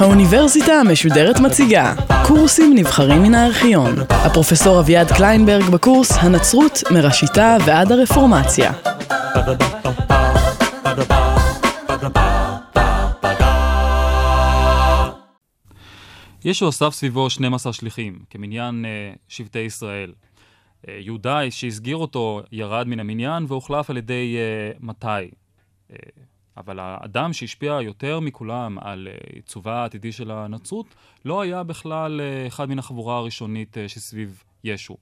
האוניברסיטה המשודרת מציגה קורסים נבחרים מן הארכיון. הפרופסור אביעד קליינברג בקורס הנצרות מראשיתה ועד הרפורמציה. ישו אסף סביבו 12 שליחים, כמניין uh, שבטי ישראל. Uh, יהודה שהסגיר אותו ירד מן המניין והוחלף על ידי uh, מתי. Uh, אבל האדם שהשפיע יותר מכולם על עיצובה העתידי של הנצרות, לא היה בכלל אחד מן החבורה הראשונית שסביב ישו.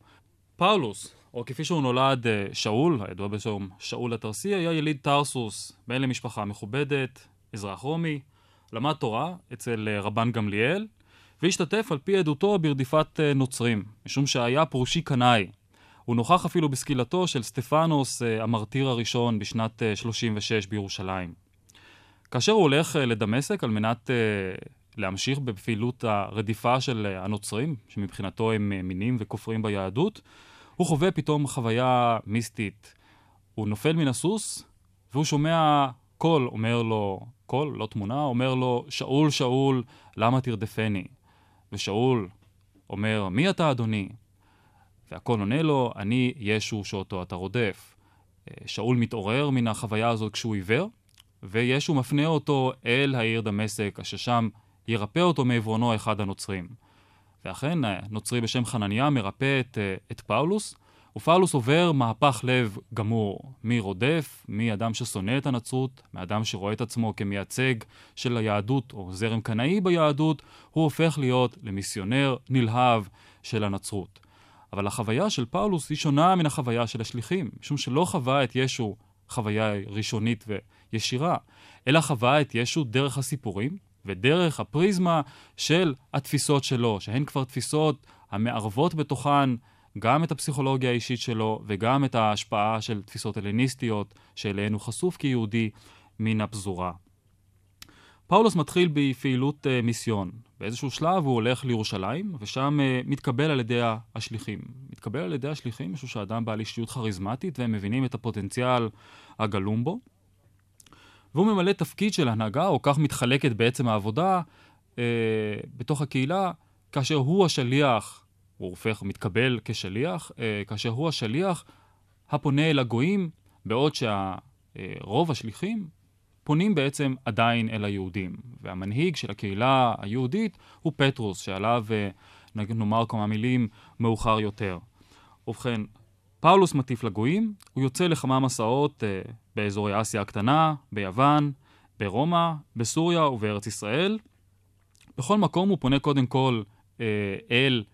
פאולוס, או כפי שהוא נולד, שאול, הידוע בשם שאול התרסי, היה יליד טרסוס, בן למשפחה מכובדת, אזרח רומי, למד תורה אצל רבן גמליאל, והשתתף על פי עדותו ברדיפת נוצרים, משום שהיה פרושי קנאי. הוא נוכח אפילו בסקילתו של סטפנוס, אה, המרטיר הראשון, בשנת אה, 36 בירושלים. כאשר הוא הולך אה, לדמשק על מנת להמשיך בפעילות הרדיפה של הנוצרים, שמבחינתו הם מינים וכופרים ביהדות, הוא חווה פתאום חוויה מיסטית. הוא נופל מן הסוס, והוא שומע קול אומר לו, קול, לא תמונה, אומר לו, שאול, שאול, למה תרדפני? ושאול אומר, מי אתה אדוני? והקול עונה לו, אני ישו שאותו אתה רודף. שאול מתעורר מן החוויה הזאת כשהוא עיוור, וישו מפנה אותו אל העיר דמשק, אשר שם ירפא אותו מעברונו אחד הנוצרים. ואכן, נוצרי בשם חנניה מרפא את, את פאולוס, ופאולוס עובר מהפך לב גמור, מרודף, מאדם ששונא את הנצרות, מאדם שרואה את עצמו כמייצג של היהדות או זרם קנאי ביהדות, הוא הופך להיות למיסיונר נלהב של הנצרות. אבל החוויה של פאולוס היא שונה מן החוויה של השליחים, משום שלא חווה את ישו חוויה ראשונית וישירה, אלא חווה את ישו דרך הסיפורים ודרך הפריזמה של התפיסות שלו, שהן כבר תפיסות המערבות בתוכן גם את הפסיכולוגיה האישית שלו וגם את ההשפעה של תפיסות הלניסטיות שאליהן הוא חשוף כיהודי מן הפזורה. פאולוס מתחיל בפעילות uh, מיסיון. באיזשהו שלב הוא הולך לירושלים, ושם uh, מתקבל על ידי השליחים. מתקבל על ידי השליחים משום שהאדם בעל אישיות כריזמטית, והם מבינים את הפוטנציאל הגלום בו. והוא ממלא תפקיד של הנהגה, או כך מתחלקת בעצם העבודה uh, בתוך הקהילה, כאשר הוא השליח הוא הופך, מתקבל כשליח, אה, כאשר הוא השליח הפונה אל הגויים, בעוד שרוב השליחים פונים בעצם עדיין אל היהודים. והמנהיג של הקהילה היהודית הוא פטרוס, שעליו אה, נאמר כמה מילים מאוחר יותר. ובכן, פאולוס מטיף לגויים, הוא יוצא לכמה מסעות אה, באזורי אסיה הקטנה, ביוון, ברומא, בסוריה ובארץ ישראל. בכל מקום הוא פונה קודם כל אה, אל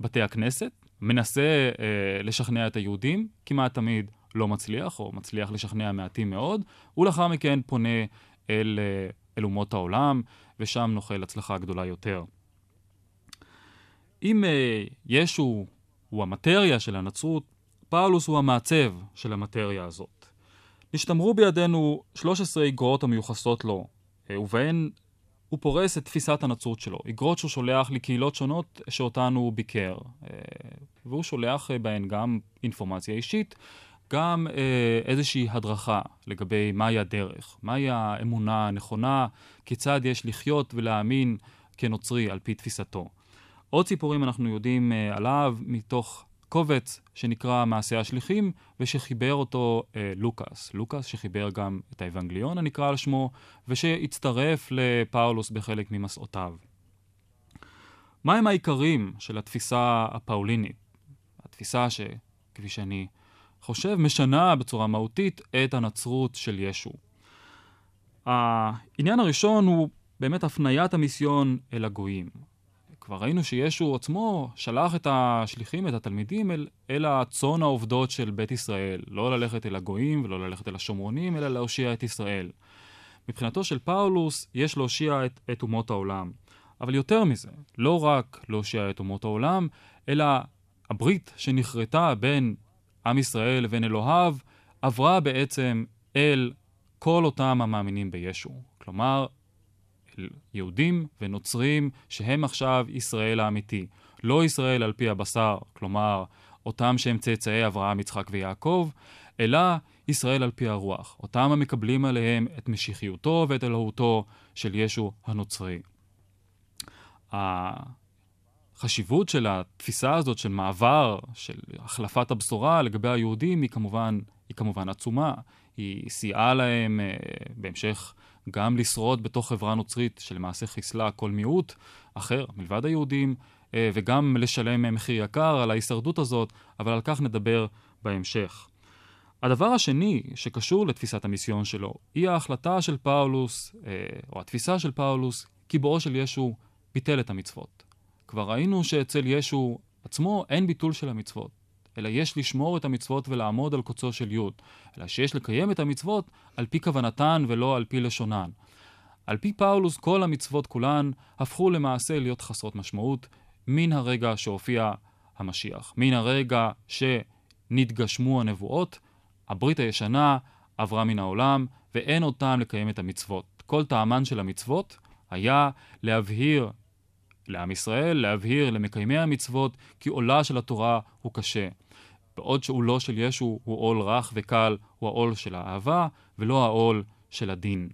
בתי הכנסת, מנסה אה, לשכנע את היהודים, כמעט תמיד לא מצליח, או מצליח לשכנע מעטים מאוד, ולאחר מכן פונה אל, אה, אל אומות העולם, ושם נוחל הצלחה גדולה יותר. אם אה, ישו הוא המטריה של הנצרות, פאולוס הוא המעצב של המטריה הזאת. נשתמרו בידינו 13 איגרות המיוחסות לו, אה, ובהן הוא פורס את תפיסת הנצרות שלו, אגרות שהוא שולח לקהילות שונות שאותן הוא ביקר. אה, והוא שולח בהן גם אינפורמציה אישית, גם אה, איזושהי הדרכה לגבי מהי הדרך, מהי האמונה הנכונה, כיצד יש לחיות ולהאמין כנוצרי על פי תפיסתו. עוד סיפורים אנחנו יודעים עליו מתוך קובץ שנקרא מעשה השליחים, ושחיבר אותו אה, לוקאס. לוקאס שחיבר גם את האבנגליון הנקרא על שמו, ושהצטרף לפאולוס בחלק ממסעותיו. מהם העיקרים של התפיסה הפאולינית? התפיסה שכפי שאני חושב, משנה בצורה מהותית את הנצרות של ישו. העניין הראשון הוא באמת הפניית המיסיון אל הגויים. כבר ראינו שישו עצמו שלח את השליחים, את התלמידים, אל, אל הצאן העובדות של בית ישראל. לא ללכת אל הגויים ולא ללכת אל השומרונים, אלא להושיע את ישראל. מבחינתו של פאולוס, יש להושיע את, את אומות העולם. אבל יותר מזה, לא רק להושיע את אומות העולם, אלא הברית שנכרתה בין עם ישראל לבין אלוהיו, עברה בעצם אל כל אותם המאמינים בישו. כלומר, יהודים ונוצרים שהם עכשיו ישראל האמיתי. לא ישראל על פי הבשר, כלומר אותם שהם צאצאי אברהם, יצחק ויעקב, אלא ישראל על פי הרוח, אותם המקבלים עליהם את משיחיותו ואת אלוהותו של ישו הנוצרי. החשיבות של התפיסה הזאת של מעבר, של החלפת הבשורה לגבי היהודים היא כמובן, היא כמובן עצומה. היא סייעה להם uh, בהמשך גם לשרוד בתוך חברה נוצרית שלמעשה חיסלה כל מיעוט אחר מלבד היהודים, uh, וגם לשלם מחיר יקר על ההישרדות הזאת, אבל על כך נדבר בהמשך. הדבר השני שקשור לתפיסת המיסיון שלו, היא ההחלטה של פאולוס, אה, או התפיסה של פאולוס, כי בואו של ישו ביטל את המצוות. כבר ראינו שאצל ישו עצמו אין ביטול של המצוות, אלא יש לשמור את המצוות ולעמוד על קוצו של יוד, אלא שיש לקיים את המצוות על פי כוונתן ולא על פי לשונן. על פי פאולוס כל המצוות כולן הפכו למעשה להיות חסרות משמעות מן הרגע שהופיע המשיח, מן הרגע שנתגשמו הנבואות, הברית הישנה עברה מן העולם ואין עוד טעם לקיים את המצוות. כל טעמן של המצוות היה להבהיר לעם ישראל, להבהיר למקיימי המצוות, כי עולה של התורה הוא קשה. בעוד שעולו של ישו הוא עול רך וקל, הוא העול של האהבה, ולא העול של הדין.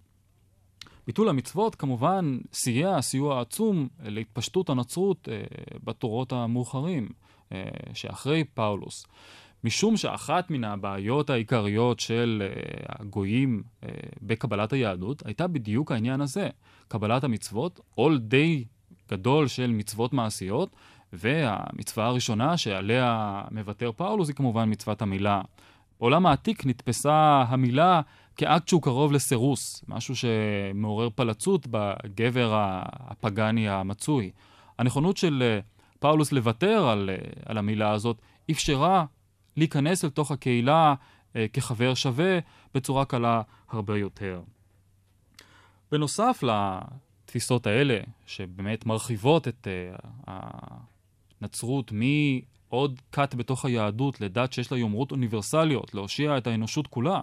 ביטול המצוות כמובן סייע סיוע עצום להתפשטות הנצרות אה, בתורות המאוחרים, אה, שאחרי פאולוס. משום שאחת מן הבעיות העיקריות של uh, הגויים uh, בקבלת היהדות הייתה בדיוק העניין הזה, קבלת המצוות, עול די גדול של מצוות מעשיות, והמצווה הראשונה שעליה מוותר פאולוס היא כמובן מצוות המילה. בעולם העתיק נתפסה המילה כאקט שהוא קרוב לסירוס, משהו שמעורר פלצות בגבר הפגני המצוי. הנכונות של אה, פאולוס לוותר על, על המילה הזאת אפשרה להיכנס לתוך הקהילה אה, כחבר שווה בצורה קלה הרבה יותר. בנוסף לתפיסות האלה, שבאמת מרחיבות את אה, הנצרות מעוד כת בתוך היהדות לדת שיש לה יומרות אוניברסליות, להושיע את האנושות כולה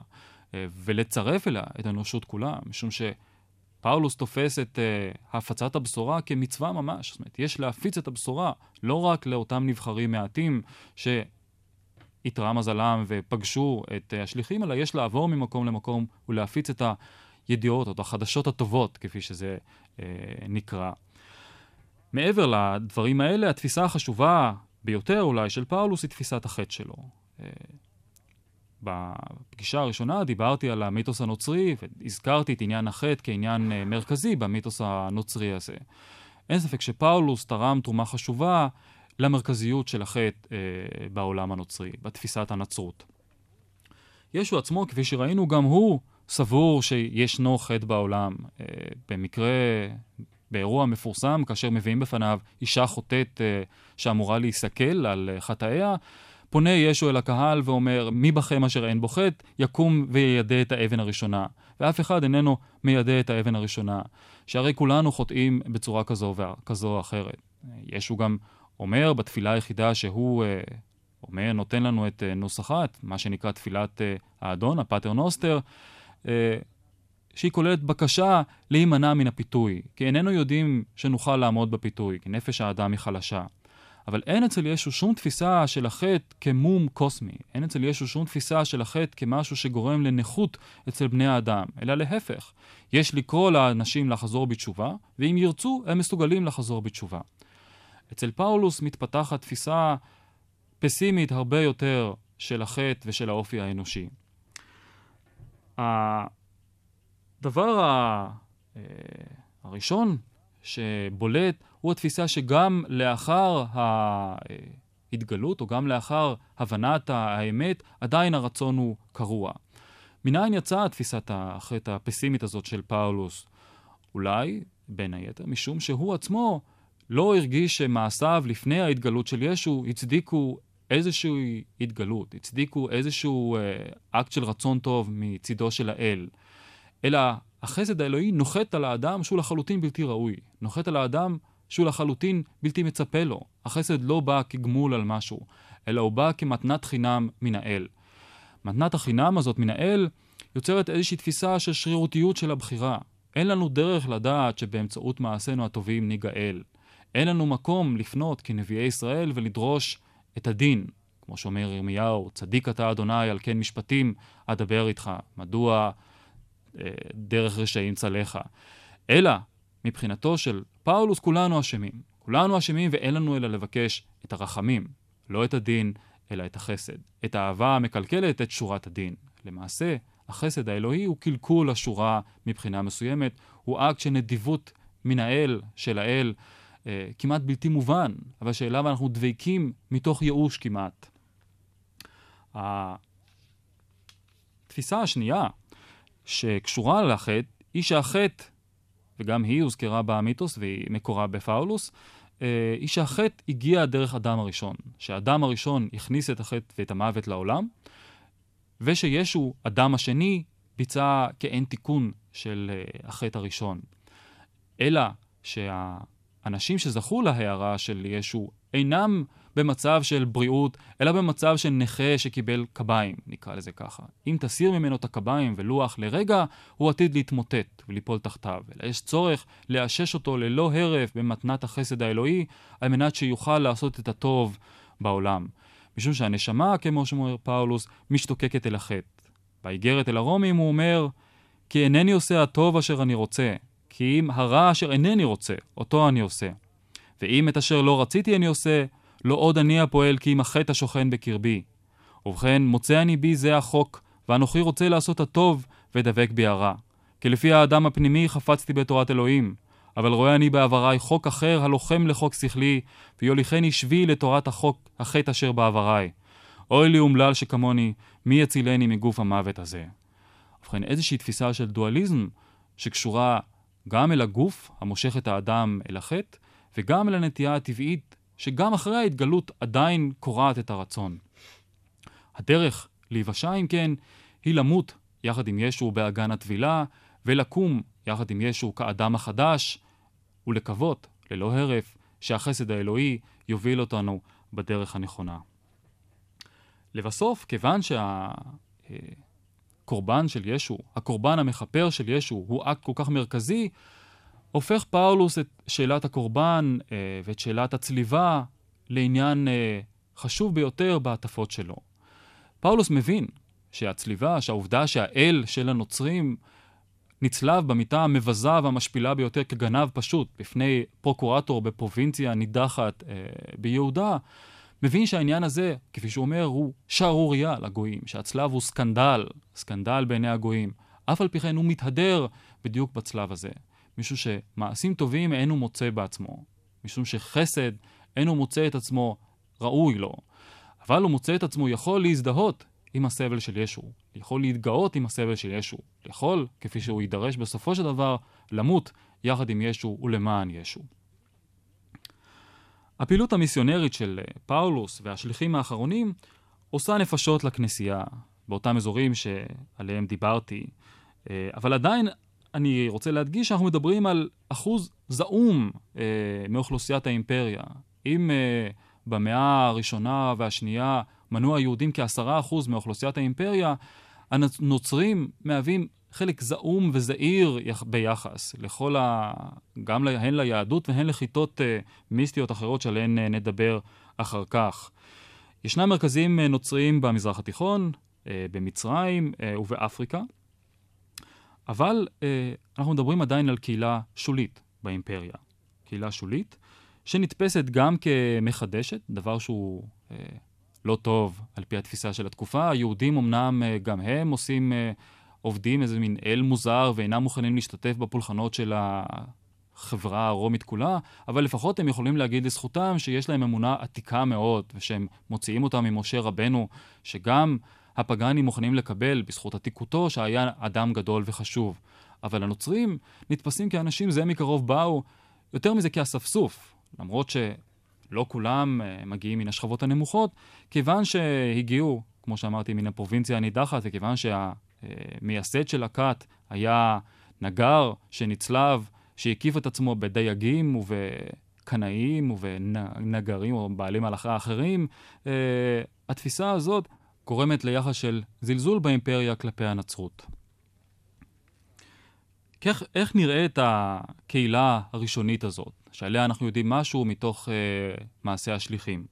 אה, ולצרף אליה את האנושות כולה, משום שפאולוס תופס את uh, הפצת הבשורה כמצווה ממש. זאת אומרת, יש להפיץ את הבשורה לא רק לאותם נבחרים מעטים ש... איתרע מזלם ופגשו את אה, השליחים, אלא יש לעבור ממקום למקום ולהפיץ את הידיעות, או את החדשות הטובות, כפי שזה נקרא. מעבר לדברים האלה, התפיסה החשובה ביותר אולי של פאולוס היא תפיסת החטא שלו. אה, בפגישה הראשונה דיברתי על המיתוס הנוצרי והזכרתי את עניין החטא כעניין אה, מרכזי במיתוס הנוצרי הזה. אין ספק שפאולוס תרם תרומה חשובה למרכזיות של החטא אה, בעולם הנוצרי, בתפיסת הנצרות. ישו עצמו, כפי שראינו, גם הוא סבור שישנו חטא בעולם. אה, במקרה, באירוע מפורסם, כאשר מביאים בפניו אישה חוטאת אה, שאמורה להיסכל על אה, חטאיה, פונה ישו אל הקהל ואומר, מי בכם אשר אין בו חטא, יקום ויידה את האבן הראשונה. ואף אחד איננו מיידה את האבן הראשונה. שהרי כולנו חוטאים בצורה כזו, כזו או אחרת. ישו גם אומר בתפילה היחידה שהוא אומר, נותן לנו את נוסחת, מה שנקרא תפילת האדון, הפטר נוסטר, שהיא כוללת בקשה להימנע מן הפיתוי, כי איננו יודעים שנוכל לעמוד בפיתוי, כי נפש האדם היא חלשה. אבל אין אצל ישו שום תפיסה של החטא כמום קוסמי. אין אצל ישו שום תפיסה של החטא כמשהו שגורם לנכות אצל בני האדם, אלא להפך. יש לקרוא לאנשים לחזור בתשובה, ואם ירצו, הם מסוגלים לחזור בתשובה. אצל פאולוס מתפתחת תפיסה פסימית הרבה יותר של החטא ושל האופי האנושי. הדבר אה, הראשון שבולט הוא התפיסה שגם לאחר ההתגלות, או גם לאחר הבנת האמת, עדיין הרצון הוא קרוע. מניין יצאה תפיסת החטא הפסימית הזאת של פאולוס? אולי, בין היתר, משום שהוא עצמו לא הרגיש שמעשיו לפני ההתגלות של ישו הצדיקו איזושהי התגלות, הצדיקו איזשהו אה, אקט של רצון טוב מצידו של האל, אלא החסד האלוהי נוחת על האדם שהוא לחלוטין בלתי ראוי, נוחת על האדם שהוא לחלוטין בלתי מצפה לו. החסד לא בא כגמול על משהו, אלא הוא בא כמתנת חינם מן האל. מתנת החינם הזאת מן האל יוצרת איזושהי תפיסה של שרירותיות של הבחירה. אין לנו דרך לדעת שבאמצעות מעשינו הטובים ניגאל. אין לנו מקום לפנות כנביאי ישראל ולדרוש את הדין, כמו שאומר ירמיהו, צדיק אתה אדוני, על כן משפטים אדבר איתך. מדוע אה, דרך רשעים צלחה? אלא, מבחינתו של פאולוס, כולנו אשמים. כולנו אשמים ואין לנו אלא לבקש את הרחמים, לא את הדין, אלא את החסד. את האהבה המקלקלת את שורת הדין. למעשה, החסד האלוהי הוא קלקול השורה מבחינה מסוימת, הוא אקט של נדיבות מן האל, של האל, אה, כמעט בלתי מובן, אבל שאליו אנחנו דבקים מתוך ייאוש כמעט. התפיסה השנייה שקשורה לחטא היא שהחטא, וגם היא הוזכרה במיתוס והיא מקורה בפאולוס, אה, היא שהחטא הגיע דרך אדם הראשון, שהאדם הראשון הכניס את החטא ואת המוות לעולם, ושישו, אדם השני, ביצע כאין תיקון של אה, החטא הראשון. אלא שהאנשים שזכו להערה של ישו אינם במצב של בריאות, אלא במצב של נכה שקיבל קביים, נקרא לזה ככה. אם תסיר ממנו את הקביים ולוח לרגע, הוא עתיד להתמוטט וליפול תחתיו. אלא יש צורך לאשש אותו ללא הרף במתנת החסד האלוהי, על מנת שיוכל לעשות את הטוב בעולם. משום שהנשמה, כמו שאומר פאולוס, משתוקקת אל החטא. באיגרת אל הרומים הוא אומר, כי אינני עושה הטוב אשר אני רוצה, כי אם הרע אשר אינני רוצה, אותו אני עושה. ואם את אשר לא רציתי אני עושה, לא עוד אני הפועל כי אם החטא השוכן בקרבי. ובכן, מוצא אני בי זה החוק, ואנוכי רוצה לעשות הטוב, ודבק בי הרע. כי לפי האדם הפנימי חפצתי בתורת אלוהים, אבל רואה אני בעבריי חוק אחר הלוחם לחוק שכלי, ויוליכני שבי לתורת החוק, החטא אשר בעבריי. אוי לי אומלל שכמוני, מי יצילני מגוף המוות הזה? ובכן, איזושהי תפיסה של דואליזם שקשורה גם אל הגוף המושך את האדם אל החטא, וגם אל הנטייה הטבעית שגם אחרי ההתגלות עדיין קורעת את הרצון. הדרך להיוושע, אם כן, היא למות יחד עם ישו באגן הטבילה, ולקום יחד עם ישו כאדם החדש, ולקוות, ללא הרף, שהחסד האלוהי יוביל אותנו בדרך הנכונה. לבסוף, כיוון שהקורבן של ישו, הקורבן המכפר של ישו, הוא אקט כל כך מרכזי, הופך פאולוס את שאלת הקורבן אה, ואת שאלת הצליבה לעניין אה, חשוב ביותר בהטפות שלו. פאולוס מבין שהצליבה, שהעובדה שהאל של הנוצרים נצלב במיתה המבזה והמשפילה ביותר כגנב פשוט בפני פרוקורטור בפרובינציה נידחת אה, ביהודה, מבין שהעניין הזה, כפי שהוא אומר, הוא שערורייה לגויים, שהצלב הוא סקנדל, סקנדל בעיני הגויים. אף על פי כן הוא מתהדר בדיוק בצלב הזה. משום שמעשים טובים אין הוא מוצא בעצמו, משום שחסד אין הוא מוצא את עצמו ראוי לו, אבל הוא מוצא את עצמו יכול להזדהות עם הסבל של ישו, יכול להתגאות עם הסבל של ישו, יכול, כפי שהוא יידרש בסופו של דבר, למות יחד עם ישו ולמען ישו. הפעילות המיסיונרית של פאולוס והשליחים האחרונים עושה נפשות לכנסייה, באותם אזורים שעליהם דיברתי, אה, אבל עדיין אני רוצה להדגיש שאנחנו מדברים על אחוז זעום אה, מאוכלוסיית האימפריה. אם אה, במאה הראשונה והשנייה מנו היהודים כעשרה אחוז מאוכלוסיית האימפריה, הנוצרים מהווים חלק זעום וזעיר ביחס לכל ה... גם הן ליהדות והן לכיתות אה, מיסטיות אחרות שעליהן נדבר אחר כך. ישנם מרכזים נוצריים במזרח התיכון, במצרים אה, ובאפריקה. אבל אה, אנחנו מדברים עדיין על קהילה שולית באימפריה. קהילה שולית, שנתפסת גם כמחדשת, דבר שהוא אה, לא טוב על פי התפיסה של התקופה. היהודים אמנם אה, גם הם עושים, אה, עובדים איזה מין אל מוזר ואינם מוכנים להשתתף בפולחנות של החברה הרומית כולה, אבל לפחות הם יכולים להגיד לזכותם שיש להם אמונה עתיקה מאוד, ושהם מוציאים אותה ממשה רבנו, שגם הפגאנים מוכנים לקבל בזכות עתיקותו שהיה אדם גדול וחשוב. אבל הנוצרים נתפסים כאנשים זה מקרוב באו, יותר מזה כאספסוף, למרות שלא כולם uh, מגיעים מן השכבות הנמוכות, כיוון שהגיעו, כמו שאמרתי, מן הפרובינציה הנידחת, וכיוון שהמייסד של הכת היה נגר שנצלב, שהקיף את עצמו בדייגים ובקנאים ובנגרים או בעלי מלאכה אחרים, uh, התפיסה הזאת גורמת ליחס של זלזול באימפריה כלפי הנצרות. כך, איך נראית הקהילה הראשונית הזאת, שעליה אנחנו יודעים משהו מתוך uh, מעשה השליחים?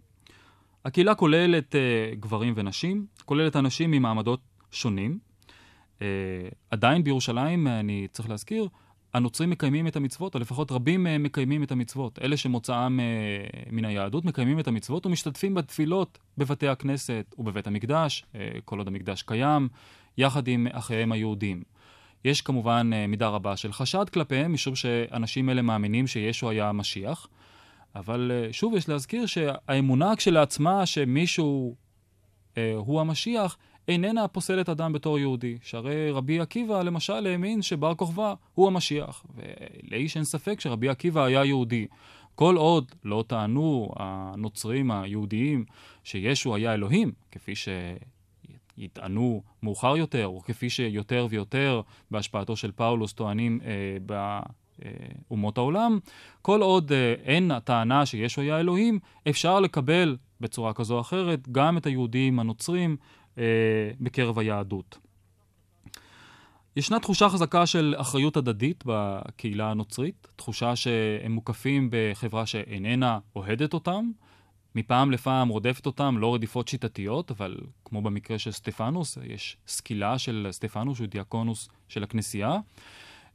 הקהילה כוללת uh, גברים ונשים, כוללת אנשים ממעמדות שונים. Uh, עדיין בירושלים, אני צריך להזכיר, הנוצרים מקיימים את המצוות, או לפחות רבים מהם מקיימים את המצוות. אלה שמוצאם uh, מן היהדות מקיימים את המצוות ומשתתפים בתפילות בבתי הכנסת ובבית המקדש, uh, כל עוד המקדש קיים, יחד עם אחיהם היהודים. יש כמובן uh, מידה רבה של חשד כלפיהם, משום שאנשים אלה מאמינים שישו היה המשיח. אבל שוב, יש להזכיר שהאמונה כשלעצמה שמישהו uh, הוא המשיח, איננה פוסלת אדם בתור יהודי. שהרי רבי עקיבא, למשל, האמין שבר כוכבא הוא המשיח. ולאיש אין ספק שרבי עקיבא היה יהודי. כל עוד לא טענו הנוצרים היהודיים שישו היה אלוהים, כפי שיטענו מאוחר יותר, או כפי שיותר ויותר בהשפעתו של פאולוס טוענים אה, באומות העולם, כל עוד אה, אין הטענה שישו היה אלוהים, אפשר לקבל בצורה כזו או אחרת גם את היהודים הנוצרים בקרב היהדות. ישנה תחושה חזקה של אחריות הדדית בקהילה הנוצרית, תחושה שהם מוקפים בחברה שאיננה אוהדת אותם, מפעם לפעם רודפת אותם, לא רדיפות שיטתיות, אבל כמו במקרה של סטפנוס, יש סקילה של סטפנוס, שהוא דיאקונוס של הכנסייה,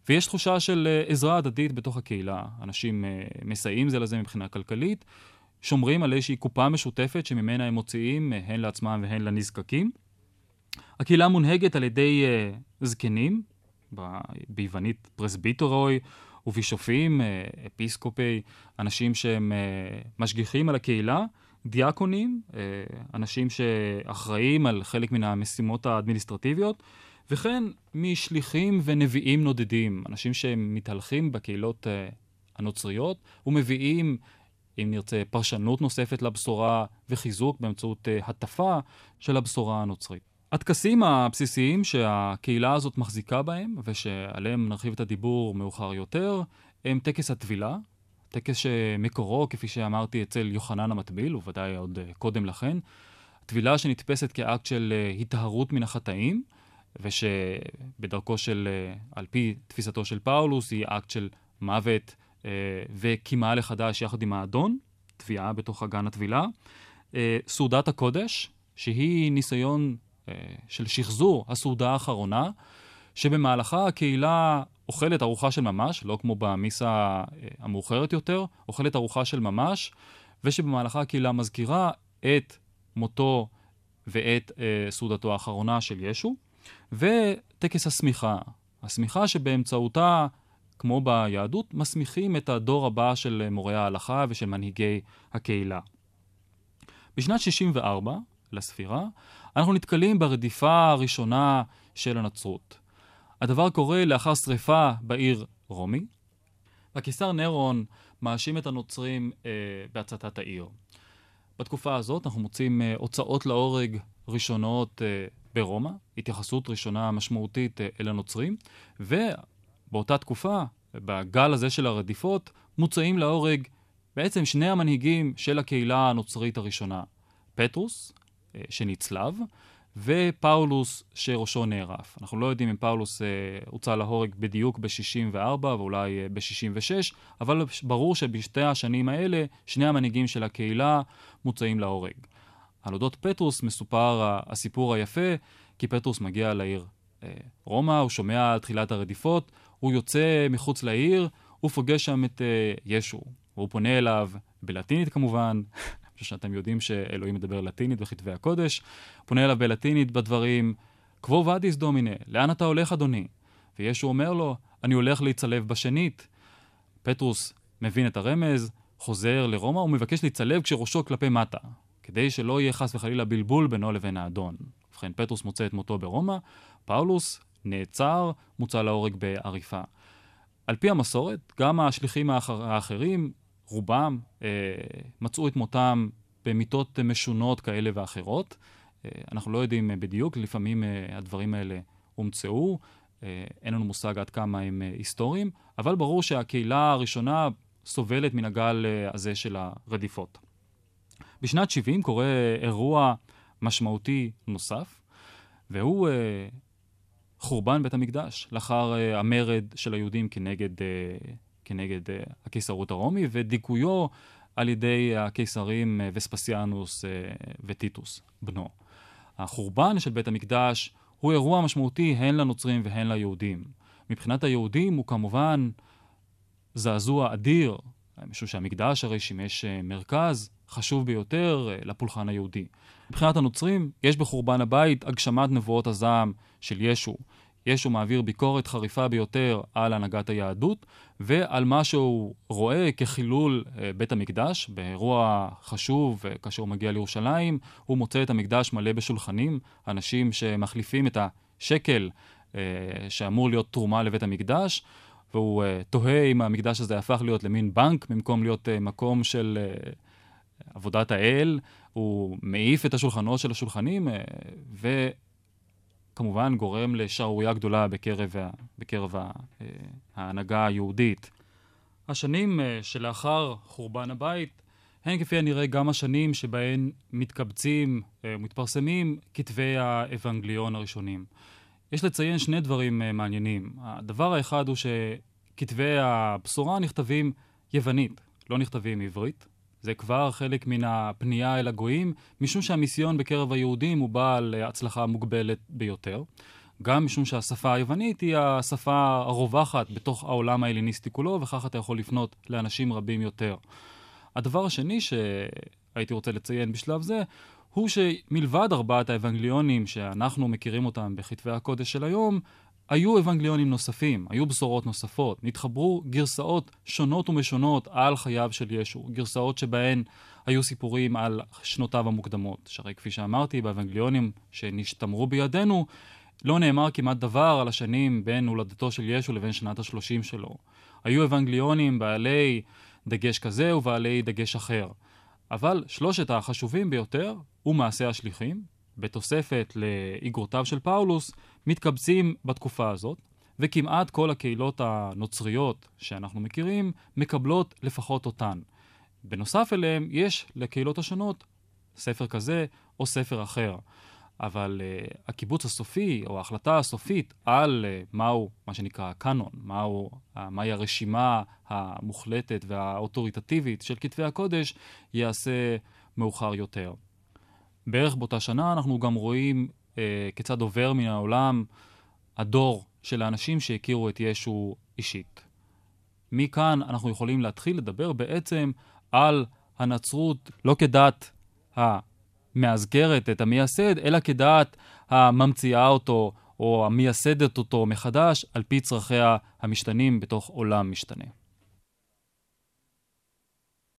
ויש תחושה של אה, עזרה הדדית בתוך הקהילה. אנשים אה, מסייעים זה לזה מבחינה כלכלית, שומרים על איזושהי קופה משותפת שממנה הם מוציאים אה, הן לעצמם והן לנזקקים. הקהילה מונהגת על ידי אה, זקנים, ביוונית πρεσβύτεροι, ובישופים, uh, אפיסקופי, אנשים שהם uh, משגיחים על הקהילה, דיאקונים, uh, אנשים שאחראים על חלק מן המשימות האדמיניסטרטיביות, וכן משליחים ונביאים נודדים, אנשים שמתהלכים בקהילות uh, הנוצריות ומביאים אם נרצה, פרשנות נוספת לבשורה וחיזוק באמצעות uh, הטפה של הבשורה הנוצרית. הטקסים הבסיסיים שהקהילה הזאת מחזיקה בהם, ושעליהם נרחיב את הדיבור מאוחר יותר, הם טקס הטבילה, טקס שמקורו, כפי שאמרתי, אצל יוחנן המטביל, וודאי עוד אה, קודם לכן. טבילה שנתפסת כאקט של היטהרות מן החטאים, ושבדרכו של, על פי תפיסתו של פאולוס, היא אקט של מוות אה, וקימה לחדש יחד עם האדון, טביעה בתוך אגן הטבילה. אה, סעודת הקודש, שהיא ניסיון אה, של שחזור הסעודה האחרונה, שבמהלכה הקהילה אוכלת ארוחה של ממש, לא כמו במיסה המאוחרת יותר, אוכלת ארוחה של ממש, ושבמהלכה הקהילה מזכירה את מותו ואת אה, סעודתו האחרונה של ישו, וטקס השמיכה. השמיכה שבאמצעותה כמו ביהדות, מסמיכים את הדור הבא של מורי ההלכה ושל מנהיגי הקהילה. בשנת 64 לספירה, אנחנו נתקלים ברדיפה הראשונה של הנצרות. הדבר קורה לאחר שריפה בעיר רומי. הקיסר נירון מאשים את הנוצרים אה, בהצתת העיר. בתקופה הזאת אנחנו מוצאים אה, הוצאות להורג ראשונות אה, ברומא, התייחסות ראשונה משמעותית אה, אל הנוצרים, ו... באותה תקופה, בגל הזה של הרדיפות, מוצאים להורג בעצם שני המנהיגים של הקהילה הנוצרית הראשונה, פטרוס, אה, שנצלב, ופאולוס שראשו נערף. אנחנו לא יודעים אם פאולוס אה, הוצא להורג בדיוק ב-64 ואולי אה, ב-66, אבל ברור שבשתי השנים האלה שני המנהיגים של הקהילה מוצאים להורג. על אודות פטרוס מסופר הסיפור היפה, כי פטרוס מגיע לעיר אה, רומא, הוא שומע על תחילת הרדיפות, הוא יוצא מחוץ לעיר, הוא פוגש שם את uh, ישו. הוא פונה אליו, בלטינית כמובן, חושב שאתם יודעים שאלוהים מדבר לטינית בכתבי הקודש, פונה אליו בלטינית בדברים, קבו ודיס דומינה, לאן אתה הולך אדוני? וישו אומר לו, אני הולך להצלב בשנית. פטרוס מבין את הרמז, חוזר לרומא ומבקש להצלב כשראשו כלפי מטה, כדי שלא יהיה חס וחלילה בלבול בינו לבין האדון. ובכן, פטרוס מוצא את מותו ברומא, פאולוס נעצר, מוצא להורג בעריפה. על פי המסורת, גם השליחים האחר, האחרים, רובם, אה, מצאו את מותם במיתות משונות כאלה ואחרות. אה, אנחנו לא יודעים בדיוק, לפעמים אה, הדברים האלה הומצאו, אה, אין לנו מושג עד כמה הם אה, היסטוריים, אבל ברור שהקהילה הראשונה סובלת מן הגל אה, הזה של הרדיפות. בשנת 70 קורה אירוע משמעותי נוסף, והוא אה, חורבן בית המקדש, לאחר uh, המרד של היהודים כנגד, uh, כנגד uh, הקיסרות הרומי, ודיכויו על ידי הקיסרים וספסיאנוס וטיטוס, בנו. החורבן של בית המקדש הוא אירוע משמעותי הן לנוצרים והן ליהודים. מבחינת היהודים הוא כמובן זעזוע אדיר, משום שהמקדש הרי שימש מרכז חשוב ביותר לפולחן היהודי. מבחינת הנוצרים, יש בחורבן הבית הגשמת נבואות הזעם של ישו. ישו מעביר ביקורת חריפה ביותר על הנהגת היהדות ועל מה שהוא רואה כחילול אה, בית המקדש. באירוע חשוב, אה, כאשר הוא מגיע לירושלים, הוא מוצא את המקדש מלא בשולחנים, אנשים שמחליפים את השקל אה, שאמור להיות תרומה לבית המקדש. והוא uh, תוהה אם המקדש הזה הפך להיות למין בנק במקום להיות uh, מקום של uh, עבודת האל. הוא מעיף את השולחנות של השולחנים, uh, כמובן גורם לשערורייה גדולה בקרב, בקרב ההנהגה היהודית. השנים אה, שלאחר חורבן הבית הן כפי הנראה גם השנים שבהן מתקבצים, אה, מתפרסמים כתבי האבנגליון הראשונים. יש לציין שני דברים אה, מעניינים. הדבר האחד הוא שכתבי הבשורה נכתבים יוונית, לא נכתבים עברית. זה כבר חלק מן הפנייה אל הגויים, משום שהמיסיון בקרב היהודים הוא בעל הצלחה מוגבלת ביותר. גם משום שהשפה היוונית היא השפה הרווחת בתוך העולם ההליניסטי כולו, וכך אתה יכול לפנות לאנשים רבים יותר. הדבר השני שהייתי רוצה לציין בשלב זה, הוא שמלבד ארבעת האבנגליונים שאנחנו מכירים אותם בכתבי הקודש של היום, היו אבנגליונים נוספים, היו בשורות נוספות, נתחברו גרסאות שונות ומשונות על חייו של ישו, גרסאות שבהן היו סיפורים על שנותיו המוקדמות. שהרי כפי שאמרתי, באבנגליונים שנשתמרו בידינו, לא נאמר כמעט דבר על השנים בין הולדתו של ישו לבין שנת השלושים שלו. היו אבנגליונים בעלי דגש כזה ובעלי דגש אחר. אבל שלושת החשובים ביותר הוא מעשה השליחים, בתוספת לאיגרותיו של פאולוס, מתקבצים בתקופה הזאת, וכמעט כל הקהילות הנוצריות שאנחנו מכירים מקבלות לפחות אותן. בנוסף אליהם, יש לקהילות השונות ספר כזה או ספר אחר. אבל uh, הקיבוץ הסופי, או ההחלטה הסופית על uh, מהו, מה שנקרא הקאנון, מהו, uh, מהי הרשימה המוחלטת והאוטוריטטיבית של כתבי הקודש, ייעשה מאוחר יותר. בערך באותה שנה אנחנו גם רואים אה, כיצד עובר מן העולם הדור של האנשים שהכירו את ישו אישית. מכאן אנחנו יכולים להתחיל לדבר בעצם על הנצרות לא כדת המאזכרת את המייסד, אלא כדת הממציאה אותו או המייסדת אותו מחדש על פי צרכיה המשתנים בתוך עולם משתנה.